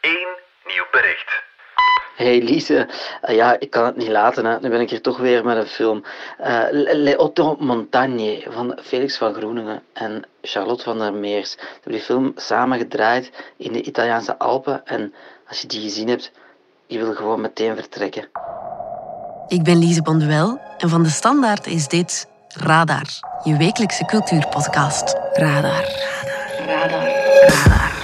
één nieuw bericht. Hey Lise, Eh, ja, ik kan het niet laten. Hè. Nu ben ik hier toch weer met een film. Eh, Le Le Otto Montagne van Felix van Groeningen en Charlotte van der Meers. Ze hebben die film samen gedraaid in de Italiaanse Alpen. En als je die gezien hebt, je wil gewoon meteen vertrekken. Ik ben Lise Bonduel en van de Standaard is dit Radar, je wekelijkse cultuurpodcast. Radar. Radar. Radar. Radar.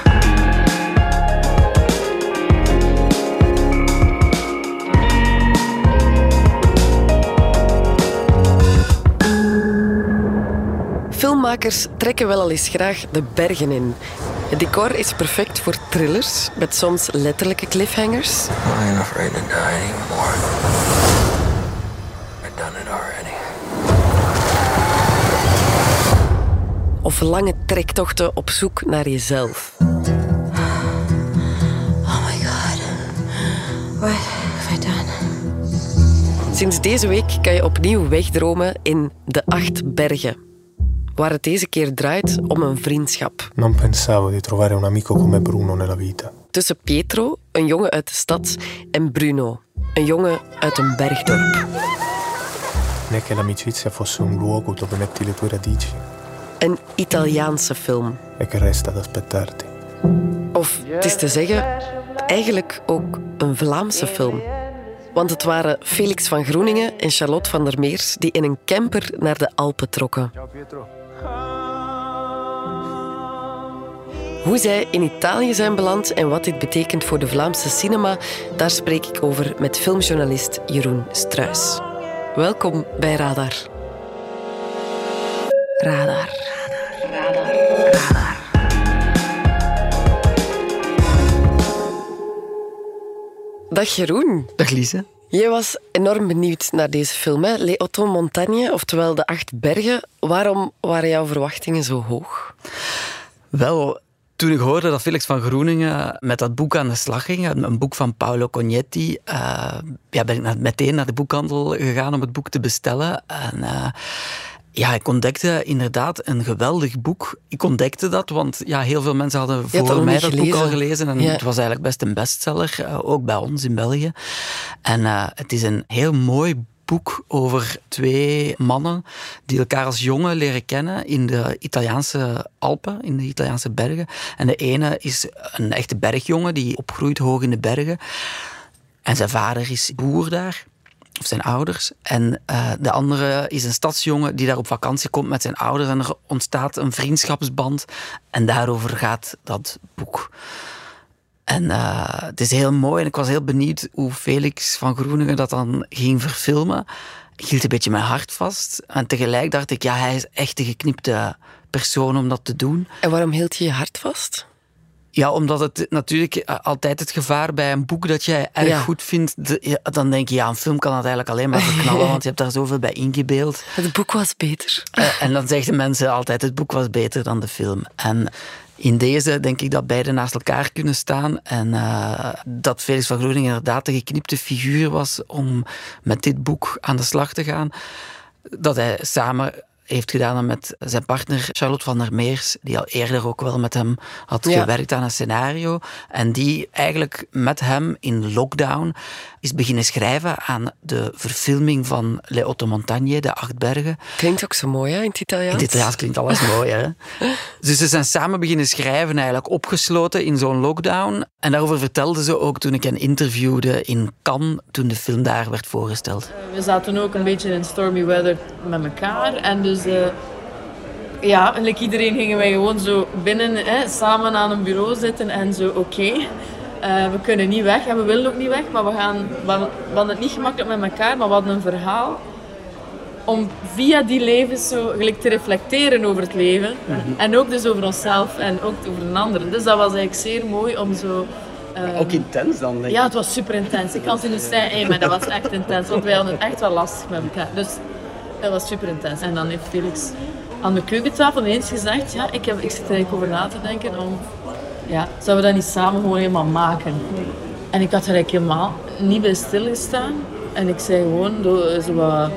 Filmmakers trekken wel al eens graag de bergen in. Het decor is perfect voor thrillers, met soms letterlijke cliffhangers. I ain't afraid to die anymore. I've done it already. Of lange trektochten op zoek naar jezelf. Oh my god. What have I done? Sinds deze week kan je opnieuw wegdromen in De Acht Bergen. Waar het deze keer draait om een vriendschap. Non pensavo di trovare un amico come Bruno nella vita. Tussen Pietro, een jongen uit de stad, en Bruno, een jongen uit een bergdorp. Né che l'amicizia fosse un luogo dove metti le tue radici Een Italiaanse film. e che resta ad aspettarti. Of het is te zeggen, eigenlijk ook een Vlaamse film. Want het waren Felix van Groeningen en Charlotte van der Meers die in een camper naar de Alpen trokken. Hoe zij in Italië zijn beland en wat dit betekent voor de Vlaamse cinema, daar spreek ik over met filmjournalist Jeroen Struis. Welkom bij. Radar. Radar. Dag Jeroen. Dag Lise. Jij was enorm benieuwd naar deze film, hè? Les Otto Montagne, oftewel De Acht Bergen. Waarom waren jouw verwachtingen zo hoog? Wel, toen ik hoorde dat Felix van Groeningen met dat boek aan de slag ging, een boek van Paolo Cognetti, eh, ja, ben ik meteen naar de boekhandel gegaan om het boek te bestellen. En eh, ja, ik ontdekte inderdaad een geweldig boek. Ik ontdekte dat, want ja, heel veel mensen hadden dat voor mij dat boek al gelezen. En Ja. het was eigenlijk best een bestseller, eh, ook bij ons in België. En eh, het is een heel mooi boek over twee mannen die elkaar als jongen leren kennen in de Italiaanse Alpen, in de Italiaanse bergen. En de ene is een echte bergjongen die opgroeit hoog in de bergen. En zijn vader is boer daar, of zijn ouders. En eh, de andere is een stadsjongen die daar op vakantie komt met zijn ouders. En er ontstaat een vriendschapsband. En daarover gaat dat boek. En eh, het is heel mooi en ik was heel benieuwd hoe Felix van Groeningen dat dan ging verfilmen. Ik hield een beetje mijn hart vast. En tegelijk dacht ik, ja, hij is echt de geknipte persoon om dat te doen. En waarom hield je je hart vast? Ja, omdat het natuurlijk eh, altijd het gevaar bij een boek dat jij erg Ja. goed vindt, de- ja, dan denk je, ja, een film kan het eigenlijk alleen maar verknallen, want je hebt daar zoveel bij ingebeeld. Het boek was beter. Eh, en dan zeggen mensen altijd, het boek was beter dan de film. En in deze denk ik dat beide naast elkaar kunnen staan. En eh, dat Felix van Groeningen inderdaad de geknipte figuur was om met dit boek aan de slag te gaan. Dat hij samen heeft gedaan met zijn partner Charlotte van der Meers, die al eerder ook wel met hem had Ja. gewerkt aan een scenario. En die eigenlijk met hem in lockdown is beginnen schrijven aan de verfilming van Le Otto Montagne, de Acht Bergen. Klinkt ook zo mooi, hè, in het Italiaans? In het Italiaans klinkt alles mooi, hè? Dus ze zijn samen beginnen schrijven, eigenlijk opgesloten in zo'n lockdown. En daarover vertelden ze ook toen ik hen interviewde in Cannes, toen de film daar werd voorgesteld. We zaten ook een beetje in stormy weather met elkaar. En dus, eh, ja, like iedereen gingen wij gewoon zo binnen, hè, samen aan een bureau zitten en zo, oké. Eh, we kunnen niet weg en we willen ook niet weg, maar we, gaan, we, hadden- we hadden het niet gemakkelijk met elkaar, maar we hadden een verhaal om via die levens zo gelijk te reflecteren over het leven. En ook dus over onszelf en ook over een ander. Dus dat was eigenlijk zeer mooi om zo... eh, Ook intens dan, denk ik. ja, het was super intens. Ik kan het niet zeggen, hey, maar dat was echt intens. Want wij hadden het echt wel lastig met elkaar. Dus dat was super intens. En dan heeft Felix aan de keukentafel ineens gezegd, ja, ik, heb, ik zit er eigenlijk over na te denken om, ja, zouden we dat niet samen gewoon helemaal maken? En ik had er eigenlijk helemaal niet bij stilgestaan. En ik zei gewoon, do- zo wat,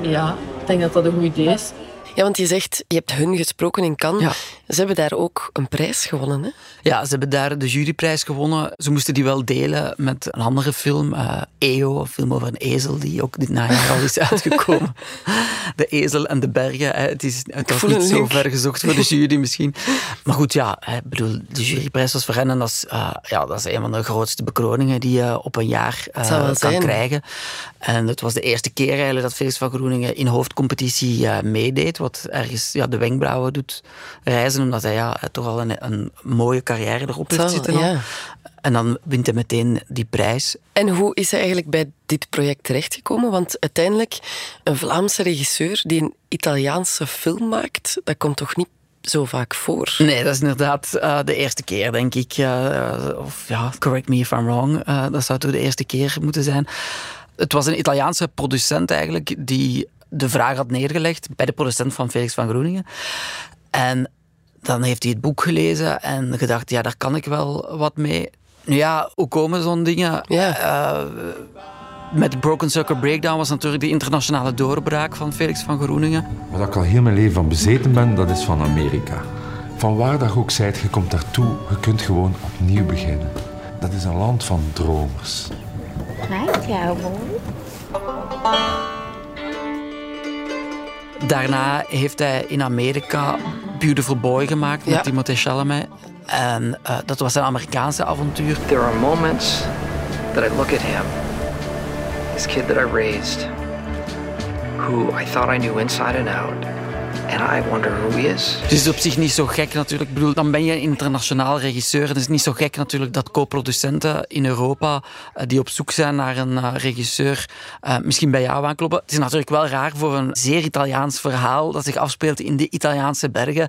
ja, ik denk dat dat een goed idee is. Ja, want je zegt, je hebt hun gesproken in Cannes. Ja. Ze hebben daar ook een prijs gewonnen, hè? Ja, ze hebben daar de juryprijs gewonnen. Ze moesten die wel delen met een andere film, eh EO, een film over een ezel, die ook dit najaar al is uitgekomen. De ezel en de bergen. hè. Het, is, het was niet zo ver gezocht voor de jury misschien. Maar goed, ja, ik bedoel, de juryprijs was voor hen en dat is, eh, ja, dat is een van de grootste bekroningen die je op een jaar eh, kan zijn. krijgen. En het was de eerste keer eigenlijk dat Felix van Groeningen in hoofdcompetitie meedeed, wat ergens ja, de wenkbrauwen doet reizen, omdat hij ja, toch al een, een mooie carrière erop heeft zitten. ja. En dan wint hij meteen die prijs. En hoe is hij eigenlijk bij dit project terechtgekomen? Want uiteindelijk, een Vlaamse regisseur die een Italiaanse film maakt, dat komt toch niet zo vaak voor? Nee, dat is inderdaad eh, de eerste keer, denk ik. Eh, of ja, correct me if I'm wrong. Eh, dat zou toch de eerste keer moeten zijn. Het was een Italiaanse producent eigenlijk die de vraag had neergelegd bij de producent van Felix van Groeningen. En dan heeft hij het boek gelezen en gedacht, ja, daar kan ik wel wat mee. Nu ja, hoe komen zo'n dingen? Ja. Eh, met Broken Circle Breakdown was natuurlijk de internationale doorbraak van Felix van Groeningen. Waar ik al heel mijn leven van bezeten ben, dat is van Amerika. Van waar dat ook zijt, je komt daartoe, je kunt gewoon opnieuw beginnen. Dat is een land van dromers. Hi, cowboy. Daarna heeft hij in Amerika Beautiful Boy gemaakt met Ja. Timothée Chalamet. En eh, dat was een Amerikaanse avontuur. There are moments that I look at him, this kid that I raised, who I thought I knew inside and out, and I wonder who he is. Het is op zich niet zo gek natuurlijk. Ik bedoel, dan ben je een internationaal regisseur. Het is niet zo gek natuurlijk dat co-producenten in Europa eh, die op zoek zijn naar een eh, regisseur eh, misschien bij jou aankloppen. Het is natuurlijk wel raar voor een zeer Italiaans verhaal dat zich afspeelt in de Italiaanse bergen.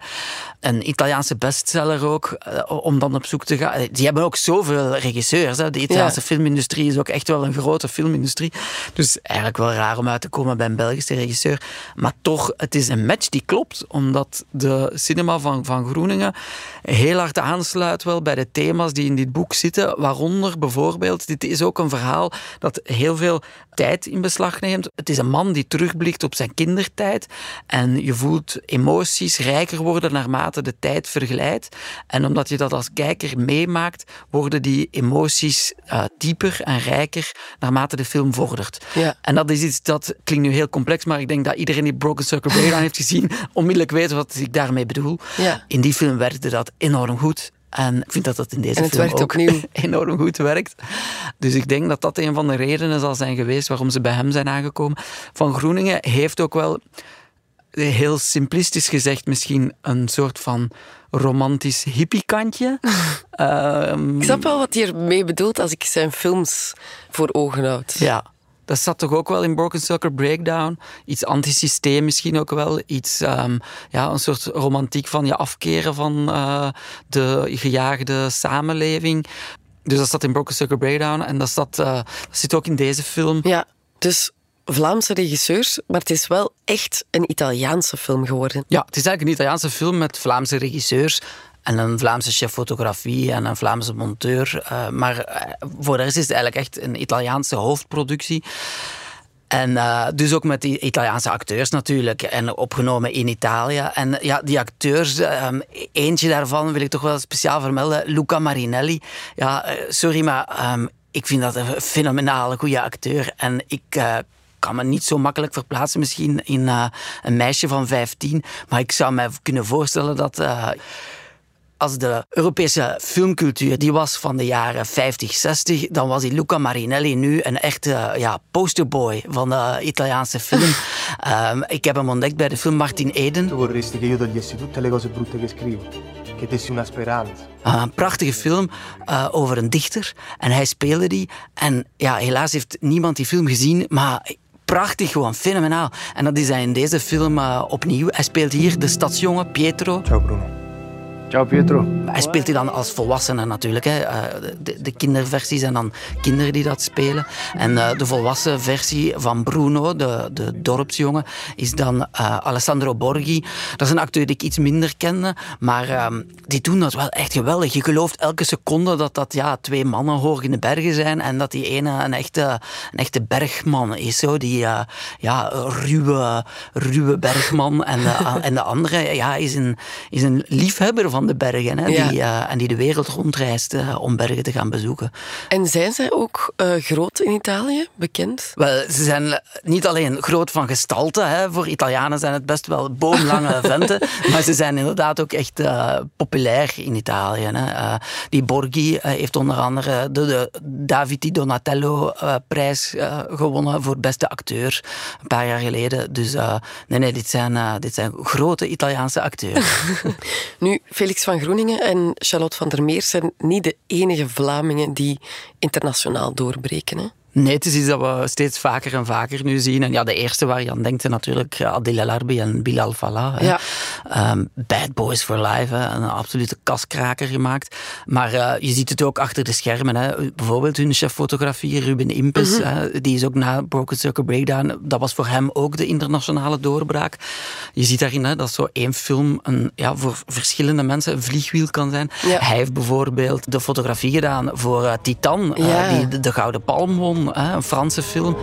Een Italiaanse bestseller ook, om dan op zoek te gaan. Die hebben ook zoveel regisseurs. Hè. De Italiaanse Ja. filmindustrie is ook echt wel een grote filmindustrie. Dus eigenlijk wel raar om uit te komen bij een Belgische regisseur. Maar toch, het is een match die klopt, omdat de cinema van, van Groeningen heel hard aansluit wel bij de thema's die in dit boek zitten. Waaronder bijvoorbeeld, dit is ook een verhaal dat heel veel tijd in beslag neemt. Het is een man die terugblikt op zijn kindertijd en je voelt emoties rijker worden naarmate de tijd verglijdt. En omdat je dat als kijker meemaakt, worden die emoties eh, dieper en rijker naarmate de film vordert. Ja. En dat is iets dat klinkt nu heel complex, maar ik denk dat iedereen die Broken Circle Breakdown heeft gezien, onmiddellijk weet wat ik daarmee bedoel. Ja. In die film werkte dat enorm goed. En ik vind dat dat in deze En het film werkt ook opnieuw. enorm goed werkt. Dus ik denk dat dat een van de redenen zal zijn geweest waarom ze bij hem zijn aangekomen. Van Groeningen heeft ook wel, heel simplistisch gezegd, misschien een soort van romantisch hippiekantje. Ehm, Ik snap wel wat hij ermee bedoelt als ik zijn films voor ogen houd. Ja, dat zat toch ook wel in Broken Circle Breakdown. Iets antisysteem misschien ook wel. Iets, ehm, ja, een soort romantiek van je afkeren van eh, de gejaagde samenleving. Dus dat zat in Broken Circle Breakdown en dat, zat, eh, dat zit ook in deze film. Ja, dus Vlaamse regisseurs, maar het is wel echt een Italiaanse film geworden. Ja, het is eigenlijk een Italiaanse film met Vlaamse regisseurs. En een Vlaamse chef fotografie en een Vlaamse monteur. Eh, maar eh, voor de rest is het eigenlijk echt een Italiaanse hoofdproductie. En eh, dus ook met die Italiaanse acteurs natuurlijk. En opgenomen in Italië. En ja, die acteurs, eh, eentje daarvan wil ik toch wel speciaal vermelden. Luca Marinelli. Ja, sorry, maar ehm, ik vind dat een fenomenale goede acteur. En ik... kan me niet zo makkelijk verplaatsen misschien in een meisje van 15. Maar ik zou me kunnen voorstellen dat... eh, als de Europese filmcultuur die was van de jaren 50, 60, dan was die Luca Marinelli nu een echte ja, posterboy van de Italiaanse film. Ehm, ik heb hem ontdekt bij de film Martin Eden. Tu vorresti che io togliessi tutte le cose brutte che scrivo, che dessi una speranza. Een prachtige film uh, over een dichter. En hij speelde die. En ja, helaas heeft niemand die film gezien, maar prachtig, gewoon fenomenaal. En dat is hij in deze film uh, opnieuw. Hij speelt hier de stadsjongen Pietro. Ciao Bruno. Pietro. Hij speelt die dan als volwassene natuurlijk. Hè. Eh, De, de kinderversie zijn dan kinderen die dat spelen. En eh, de volwassen versie van Bruno, de, de dorpsjongen, is dan eh, Alessandro Borghi. Dat is een acteur die ik iets minder kende, maar ehm, die doen dat wel echt geweldig. Je gelooft elke seconde dat dat ja, twee mannen hoog in de bergen zijn en dat die ene een echte, een echte bergman is. Zo. Die ja, ruwe, ruwe bergman. En de, en de andere ja, is, een, is een liefhebber van de bergen. Hè, Ja. die, eh, en die de wereld rondreist eh, om bergen te gaan bezoeken. En zijn zij ook eh, groot in Italië, bekend? Wel, ze zijn niet alleen groot van gestalte. Hè. Voor Italianen zijn het best wel boomlange venten. maar ze zijn inderdaad ook echt populair in Italië. Hè. Die Borghi heeft onder andere de, de David Di Donatello-prijs gewonnen voor beste acteur. Een paar jaar geleden. Dus nee, nee, dit zijn, dit zijn grote Italiaanse acteurs. Nu, Felix van Groeningen en Charlotte van der Meer zijn niet de enige Vlamingen die internationaal doorbreken. Hè? Nee, het is iets dat we steeds vaker en vaker nu zien. En ja, de eerste waar je aan denkt, natuurlijk eh, Adil El Arbi en Bilal Fallah. Ja. Ehm, Bad Boys for Life, hè. een absolute kaskraker gemaakt. Maar eh, je ziet het ook achter de schermen. Hè. Bijvoorbeeld hun chef fotografie, Ruben Impes, Mhm. hè, die is ook na Broken Circle Breakdown, dat was voor hem ook de internationale doorbraak. Je ziet daarin hè, dat zo één film een, ja, voor verschillende mensen een vliegwiel kan zijn. Ja. Hij heeft bijvoorbeeld de fotografie gedaan voor eh, Titan, die de, de Gouden Palm won, hè, een Franse film.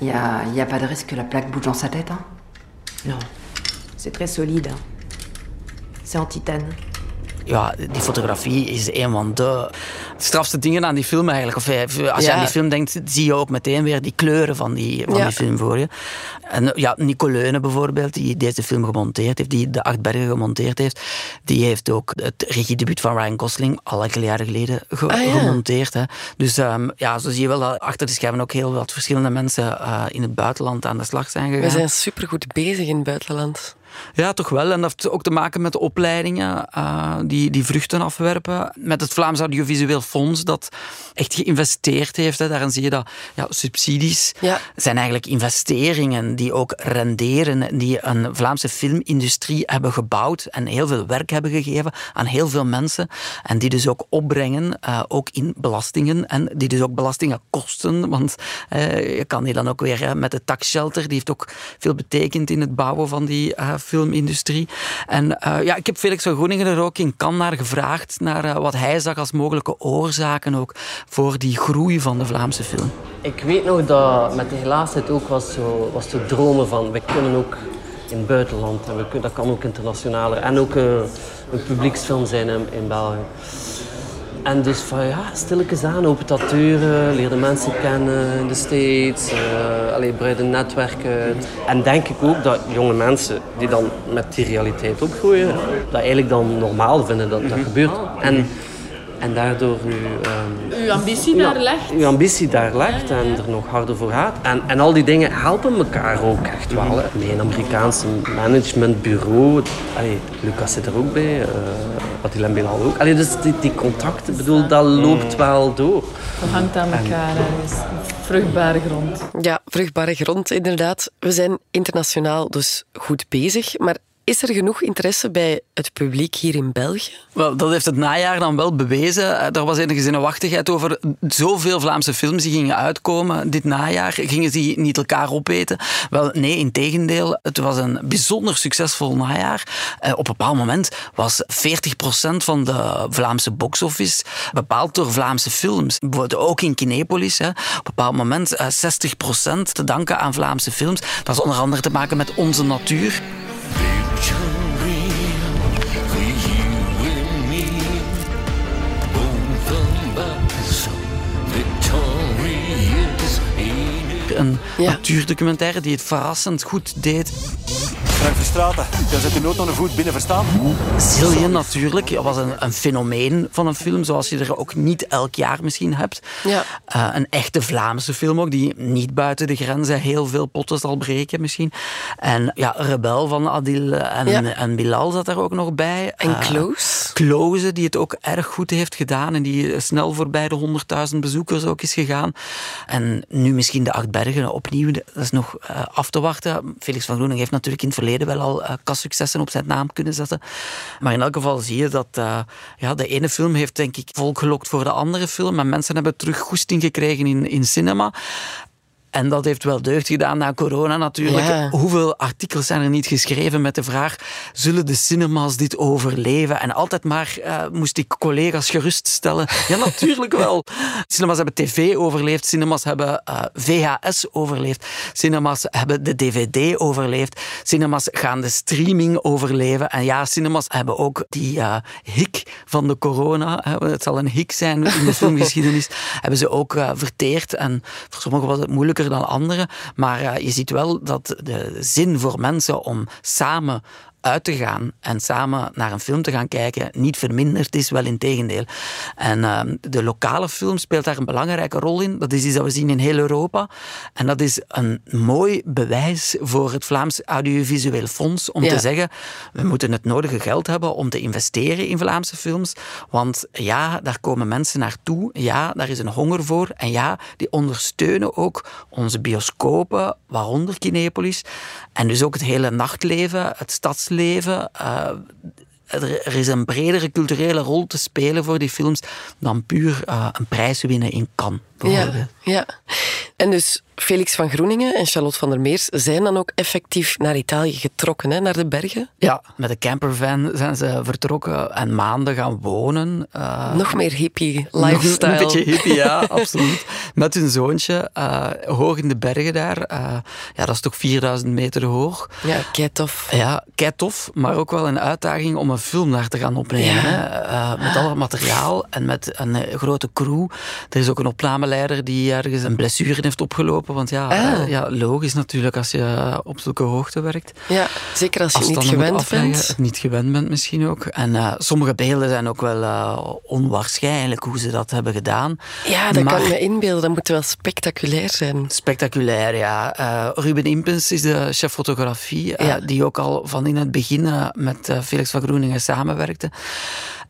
Il n'y a, y a pas de risque que la plaque bouge dans sa tête, hein? Non, c'est très solide. hein. C'est en titane. Ja, die fotografie is een van de strafste dingen aan die film eigenlijk. Of eh, als je Ja. aan die film denkt, zie je ook meteen weer die kleuren van die, van Ja. die film voor je. En eh, ja, Nico Leune bijvoorbeeld, die deze film gemonteerd heeft, die de Acht Bergen gemonteerd heeft, die heeft ook het regiedebuut van Ryan Gosling al enkele jaren geleden ge- Ah, ja. gemonteerd. Hè. Dus ehm, ja, zo zie je wel dat achter de schermen ook heel wat verschillende mensen eh, in het buitenland aan de slag zijn gegaan. We zijn supergoed bezig in het buitenland. Ja, toch wel. En dat heeft ook te maken met de opleidingen eh, die, die vruchten afwerpen. Met het Vlaams Audiovisueel Fonds dat echt geïnvesteerd heeft. Hè. Daarin zie je dat ja, subsidies Ja. zijn eigenlijk investeringen die ook renderen. en Die een Vlaamse filmindustrie hebben gebouwd en heel veel werk hebben gegeven aan heel veel mensen. En die dus ook opbrengen, eh, ook in belastingen. En die dus ook belastingen kosten. Want eh, je kan die dan ook weer met de taxshelter, die heeft ook veel betekend in het bouwen van die filmindustrie. En eh, ja, ik heb Felix van Groeningen er ook in Cannes naar gevraagd, naar eh, wat hij zag als mogelijke oorzaken ook voor die groei van de Vlaamse film. Ik weet nog dat met de helaasheid ook was, zo, was dromen van we kunnen ook in het buitenland en we kunnen, dat kan ook internationaler en ook eh, een publieksfilm zijn in, in België. En dus van ja, stilletjes aan, open dat deuren, leer de mensen kennen in de States, eh allee, breid een netwerk uit. En denk ik ook dat jonge mensen die dan met die realiteit opgroeien, dat eigenlijk dan normaal vinden dat dat gebeurt. En, en daardoor nu... ehm, Uw ambitie ja, daar legt. uw ambitie daar legt en er nog harder voor gaat. En, en al die dingen helpen elkaar ook echt wel. Hè. Met een Amerikaanse managementbureau. Allee, Lucas zit er ook bij. eh Attila en Bilal ook. Allee, dus die, die contacten, bedoel, dat loopt wel door. Dat hangt aan elkaar ergens. Vruchtbare grond. Ja, vruchtbare grond, inderdaad. We zijn internationaal dus goed bezig. Maar is er genoeg interesse bij het publiek hier in België? Wel, dat heeft het najaar dan wel bewezen. Eh, Er was enige zinwachtigheid over zoveel Vlaamse films die gingen uitkomen dit najaar. Gingen ze niet elkaar opeten? Wel, nee, in tegendeel. Het was een bijzonder succesvol najaar. Eh, op een bepaald moment was 40% van de Vlaamse box-office bepaald door Vlaamse films. Ook in Kinepolis. Hè. Op een bepaald moment eh, 60% te danken aan Vlaamse films. Dat is onder andere te maken met Onze Natuur. Een natuurdocumentaire die het verrassend goed deed. Frank Verstraten, jij zet de nood aan de voet binnen, verstaan? Zillion natuurlijk was een, een fenomeen van een film, zoals je er ook niet elk jaar misschien hebt. Ja. Uh, een echte Vlaamse film ook, die niet buiten de grenzen heel veel potten zal breken misschien. En ja, Rebel van Adil en, Ja. en Bilal zat er ook nog bij. En Uh, Close? Close, die het ook erg goed heeft gedaan en die snel voorbij de 100.000 bezoekers ook is gegaan. En nu misschien de Acht Bergen opnieuw, dat is nog eh, af te wachten. Felix van Groening heeft natuurlijk in het verleden wel al eh kassuccessen op zijn naam kunnen zetten. Maar in elk geval zie je dat eh, ja, de ene film heeft denk ik volk gelokt voor de andere film. En mensen hebben terug goesting gekregen in, in cinema. En dat heeft wel deugd gedaan na corona natuurlijk. Ja. Hoeveel artikels zijn er niet geschreven met de vraag: zullen de cinemas dit overleven? En altijd maar eh, moest ik collega's geruststellen. Ja, natuurlijk wel. Cinemas hebben tv overleefd, cinemas hebben eh, VHS overleefd, cinemas hebben de DVD overleefd, cinemas gaan de streaming overleven. En ja, cinemas hebben ook die eh, hik van de corona, hè, het zal een hik zijn in de filmgeschiedenis, hebben ze ook verteerd. En voor sommigen was het dan anderen. Maar eh, je ziet wel dat de zin voor mensen om samen uit te gaan en samen naar een film te gaan kijken niet verminderd is, wel in tegendeel. En eh, de lokale film speelt daar een belangrijke rol in. Dat is iets dat we zien in heel Europa. En dat is een mooi bewijs voor het Vlaams Audiovisueel Fonds om Ja. te zeggen, we moeten het nodige geld hebben om te investeren in Vlaamse films. Want ja, daar komen mensen naartoe. Ja, daar is een honger voor. En ja, die ondersteunen ook onze bioscopen, waaronder Kinepolis. En dus ook het hele nachtleven, het eh, er er is een bredere culturele rol te spelen voor die films dan puur eh, een prijs winnen in Cannes. Ja, ja. En dus Felix van Groeningen en Charlotte van der Meers zijn dan ook effectief naar Italië getrokken, hè, naar de bergen. Ja, met een campervan zijn ze vertrokken en maanden gaan wonen. eh, Nog meer hippie Nog lifestyle. Een beetje hippie, ja, absoluut. Met hun zoontje, eh, hoog in de bergen daar. Eh, ja, dat is toch 4000 meter hoog. Ja, kei tof. Ja, kei tof, maar ook wel een uitdaging om een film daar te gaan opnemen. Ja. Hè? Met al het materiaal en met een grote crew. Er is ook een opnameleider die ergens een blessure heeft opgelopen. Want ja, Ah. eh, ja logisch natuurlijk als je op zulke hoogte werkt. Ja, zeker als je niet gewend afleggen, bent. het niet gewend bent misschien ook. En eh, sommige beelden zijn ook wel eh, onwaarschijnlijk hoe ze dat hebben gedaan. Ja, dat Maar- kan ik me inbeelden. Dat moet wel spectaculair zijn. Spectaculair, ja. Ruben Impens is de chef fotografie, Ja. die ook al van in het begin met Felix van Groeningen samenwerkte.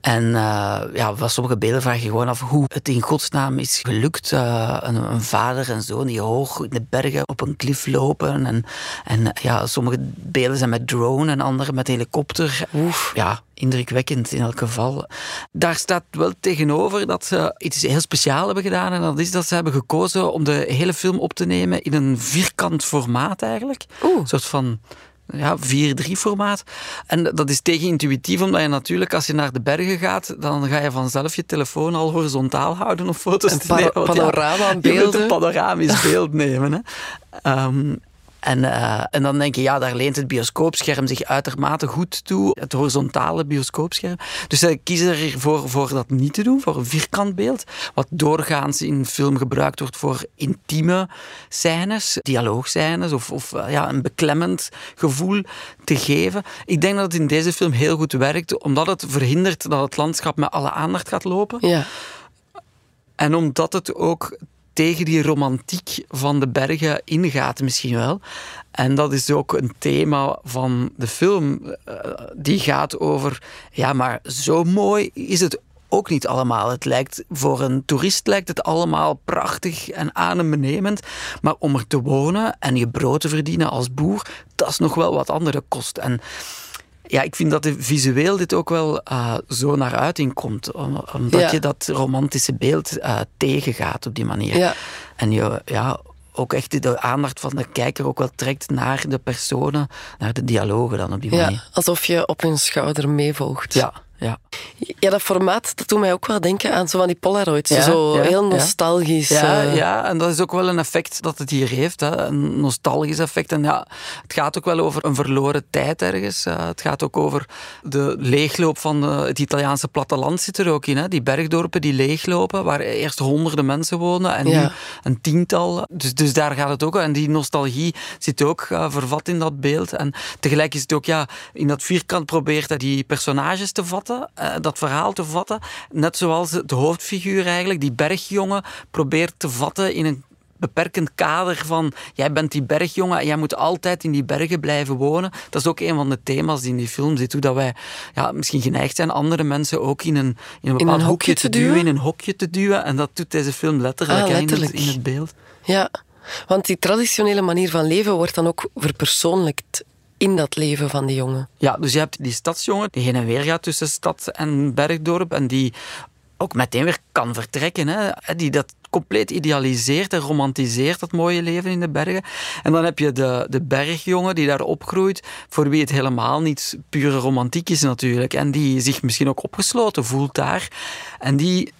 En eh, ja, van sommige beelden vraag je gewoon af hoe het in godsnaam is gelukt. Eh, een, een vader en zoon die hoog in de bergen op een klif lopen. En, en ja, sommige beelden zijn met drone en andere met helikopter. Oef. Ja, indrukwekkend in elk geval. Daar staat wel tegenover dat ze iets heel speciaals hebben gedaan. En dat is dat ze hebben gekozen om de hele film op te nemen in een vierkant formaat eigenlijk. Een soort van ja, 4-3 formaat. En dat is tegenintuïtief, omdat je natuurlijk als je naar de bergen gaat, dan ga je vanzelf je telefoon al horizontaal houden om foto's te nemen. panorama Je moet beelden. een panoramisch beeld nemen. Hè. Ehm, en, eh, en dan denk je, ja, daar leent het bioscoopscherm zich uitermate goed toe. Het horizontale bioscoopscherm. Dus ze kiezen ervoor voor dat niet te doen, voor een vierkant beeld. Wat doorgaans in film gebruikt wordt voor intieme scènes, dialoogscènes of, of eh, ja, een beklemmend gevoel te geven. Ik denk dat het in deze film heel goed werkt, omdat het verhindert dat het landschap met alle aandacht gaat lopen. Ja. En omdat het ook tegen die romantiek van de bergen ingaat, misschien wel. En dat is ook een thema van de film. eh, Die gaat over, ja, maar zo mooi is het ook niet allemaal. Het lijkt, voor een toerist lijkt het allemaal prachtig en adembenemend. Maar om er te wonen en je brood te verdienen als boer, dat is nog wel wat andere kost. En ja, ik vind dat de visueel dit ook wel eh, zo naar uiting komt. Om- omdat Ja. je dat romantische beeld eh, tegengaat op die manier. Ja. En je ja, ook echt de aandacht van de kijker ook wel trekt naar de personen, naar de dialogen dan op die manier. Ja, alsof je op hun schouder meevolgt. Ja, Ja. Ja, dat formaat dat doet mij ook wel denken aan zo van die Polaroids. Ja, zo ja, heel nostalgisch. Ja, eh. ja, en dat is ook wel een effect dat het hier heeft. Hè. Een nostalgisch effect. En ja, het gaat ook wel over een verloren tijd ergens. Eh, het gaat ook over de leegloop van het Italiaanse platteland zit er ook in. Hè. Die bergdorpen die leeglopen, waar eerst honderden mensen wonen en nu een tiental. Dus, dus daar gaat het ook. En die nostalgie zit ook eh, vervat in dat beeld. En tegelijk is het ook, ja, in dat vierkant probeert hij die personages te vatten, eh, dat verhaal te vatten. Net zoals de hoofdfiguur eigenlijk, die bergjongen, probeert te vatten in een beperkend kader van jij bent die bergjongen en jij moet altijd in die bergen blijven wonen. Dat is ook een van de thema's die in die film zit. Hoe dat wij ja, misschien geneigd zijn andere mensen ook in een, in een bepaald een hoekje hokje te duwen, in een hokje te duwen. En dat doet deze film letterlijk, Ah, in, het, letterlijk. in het beeld. Ja, want die traditionele manier van leven wordt dan ook verpersoonlijkt in dat leven van die jongen. Ja, dus je hebt die stadsjongen die heen en weer gaat tussen stad en bergdorp en die ook meteen weer kan vertrekken. Hè? Die dat compleet idealiseert en romantiseert, dat mooie leven in de bergen. En dan heb je de, de bergjongen die daar opgroeit, voor wie het helemaal niet pure romantiek is natuurlijk. En die zich misschien ook opgesloten voelt daar. En die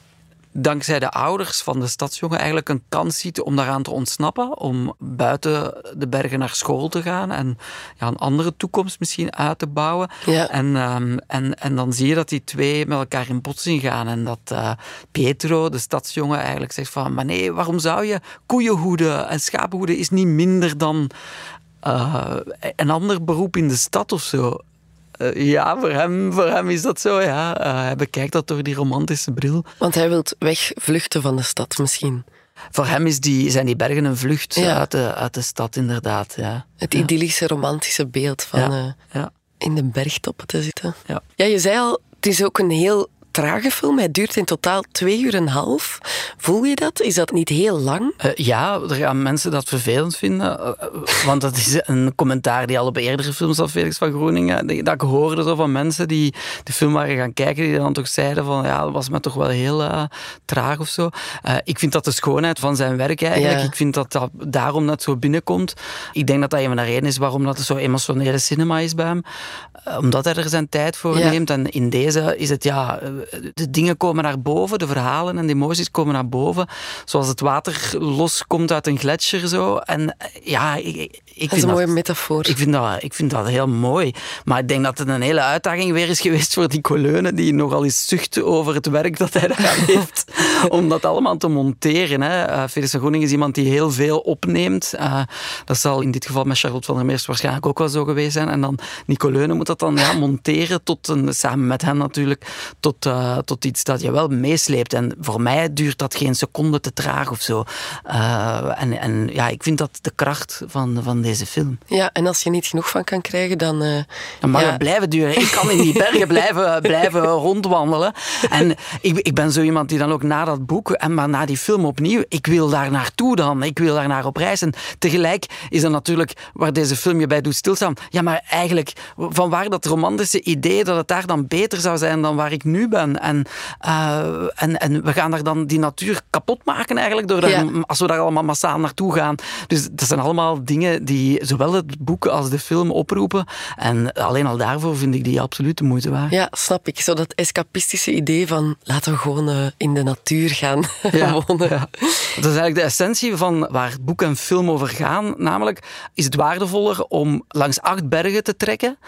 dankzij de ouders van de stadsjongen eigenlijk een kans ziet om daaraan te ontsnappen, om buiten de bergen naar school te gaan en ja, een andere toekomst misschien uit te bouwen. Ja. En, ehm, en, en dan zie je dat die twee met elkaar in botsing gaan en dat eh, Pietro, de stadsjongen, eigenlijk zegt van, maar nee, waarom zou je koeien hoeden en schapen hoeden is niet minder dan eh, een ander beroep in de stad of zo. Eh, ja, voor hem, voor hem is dat zo, ja. Eh, hij bekijkt dat door die romantische bril. Want hij wil wegvluchten van de stad misschien. Voor hem is die, zijn die bergen een vlucht Ja. uit, de, uit de stad, inderdaad. Ja. Het idyllische, romantische beeld van Ja. eh, Ja. in de bergtoppen te zitten. Ja. Ja, je zei al, het is ook een heel trage film. Hij duurt in totaal twee uur en een half. Voel je dat? Is dat niet heel lang? Eh, ja, er gaan mensen dat vervelend vinden. eh, eh, want dat is een commentaar die al op eerdere films van Felix van Groeningen. Dat ik hoorde zo van mensen die de film waren gaan kijken, die dan toch zeiden van ja, dat was me toch wel heel traag of zo. Ik vind dat de schoonheid van zijn werk eigenlijk. Ja. Ik vind dat dat daarom net zo binnenkomt. Ik denk dat dat een van de redenen is waarom dat zo emotionele cinema is bij hem. Omdat hij er zijn tijd voor Ja. neemt. En in deze is het ja, de dingen komen naar boven, de verhalen en de emoties komen naar boven. Zoals het water loskomt uit een gletsjer zo. En eh, ja, ik, ik, ik Dat is vind een mooie metafoor. ik vind, dat, ik vind dat heel mooi. Maar ik denk dat het een hele uitdaging weer is geweest voor die Coleunen, die nogal eens zucht over het werk dat hij daar heeft. om dat allemaal te monteren. Hè. Eh, Felix van Groeningen is iemand die heel veel opneemt. Eh, dat zal in dit geval met Charlotte van der Meers waarschijnlijk ook wel zo geweest zijn. En dan Nicoleunen moet dat dan ja, monteren, tot een, samen met hen natuurlijk, tot, eh, tot iets dat je wel meesleept. En voor mij duurt dat geen seconde te traag of zo. Eh, en, en ja, ik vind dat de kracht van, van deze film. Ja, en als je niet genoeg van kan krijgen, dan... eh, Dan mag ja, het blijven duren. Ik kan in die bergen blijven, blijven rondwandelen. En ik, ik ben zo iemand die dan ook na dat boek en maar na die film opnieuw, ik wil daar naartoe dan. Ik wil daar naar op reis. En tegelijk is er natuurlijk, waar deze film je bij doet stilstaan, ja, maar eigenlijk, van waar dat romantische idee dat het daar dan beter zou zijn dan waar ik nu ben. En, eh, en, en we gaan daar dan die natuur kapot maken eigenlijk, door als we daar allemaal massaal naartoe gaan. Dus dat zijn allemaal dingen die zowel het boek als de film oproepen. En alleen al daarvoor vind ik die absoluut de moeite waard. Ja, snap ik. Zo dat escapistische idee van laten we gewoon eh, in de natuur gaan Ja, wonen. ja. Dat is eigenlijk de essentie van waar het boek en film over gaan. Namelijk, is het waardevoller om langs acht bergen te trekken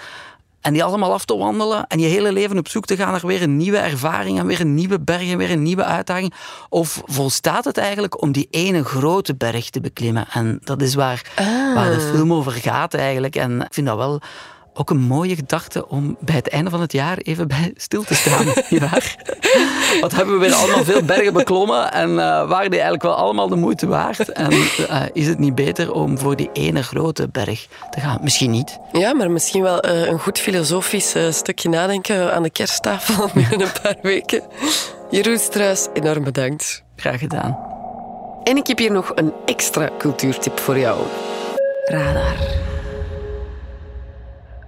en die allemaal af te wandelen en je hele leven op zoek te gaan naar weer een nieuwe ervaring en weer een nieuwe berg en weer een nieuwe uitdaging? Of volstaat het eigenlijk om die ene grote berg te beklimmen? En dat is waar, waar de film over gaat eigenlijk. En ik vind dat wel ook een mooie gedachte om bij het einde van het jaar even bij stil te staan. nietwaar? Wat hebben we weer allemaal veel bergen beklommen en eh, waren die eigenlijk wel allemaal de moeite waard? En eh, is het niet beter om voor die ene grote berg te gaan? Misschien niet. Ja, maar misschien wel eh, een goed filosofisch stukje nadenken aan de kersttafel binnen een paar weken. Jeroen Struis, enorm bedankt. Graag gedaan. En ik heb hier nog een extra cultuurtip voor jou. Radar.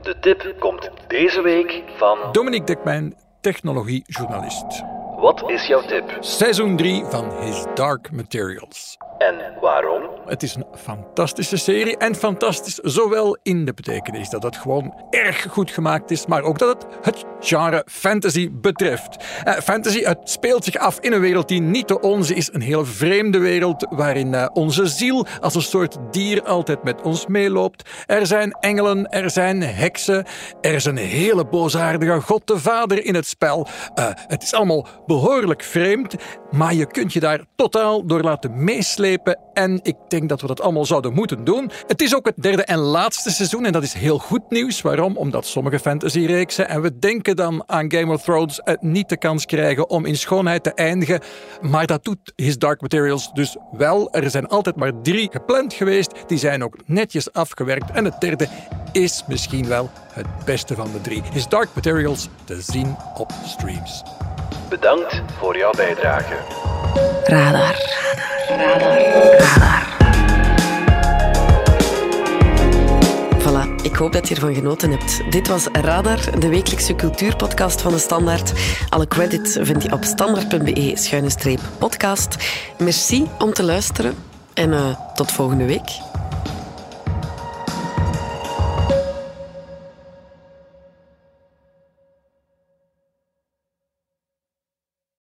De tip komt deze week van... Dominique Dekmijn, technologiejournalist. Wat is jouw tip? Seizoen 3 van His Dark Materials. En waarom? Het is een fantastische serie en fantastisch zowel in de betekenis dat het gewoon erg goed gemaakt is, maar ook dat het het genre fantasy betreft. Uh, fantasy, het speelt zich af in een wereld die niet de onze is, een heel vreemde wereld waarin uh, onze ziel als een soort dier altijd met ons meeloopt. Er zijn engelen, er zijn heksen, er is een hele boosaardige god de vader in het spel. Uh, het is allemaal behoorlijk vreemd, maar je kunt je daar totaal door laten meeslepen en ik denk dat we dat allemaal zouden moeten doen. Het is ook het derde en laatste seizoen en dat is heel goed nieuws. Waarom? Omdat sommige fantasyreeksen, en we denken dan aan Game of Thrones, niet de kans krijgen om in schoonheid te eindigen. Maar dat doet His Dark Materials dus wel. Er zijn altijd maar drie gepland geweest. Die zijn ook netjes afgewerkt. En het derde is misschien wel het beste van de drie. His Dark Materials te zien op streams. Bedankt voor jouw bijdrage. Radar. Radar. Radar. Voilà, ik hoop dat je ervan genoten hebt. Dit was Radar, de wekelijkse cultuurpodcast van de Standaard. Alle credits vind je op standaard.be-podcast. Merci om te luisteren en uh, tot volgende week.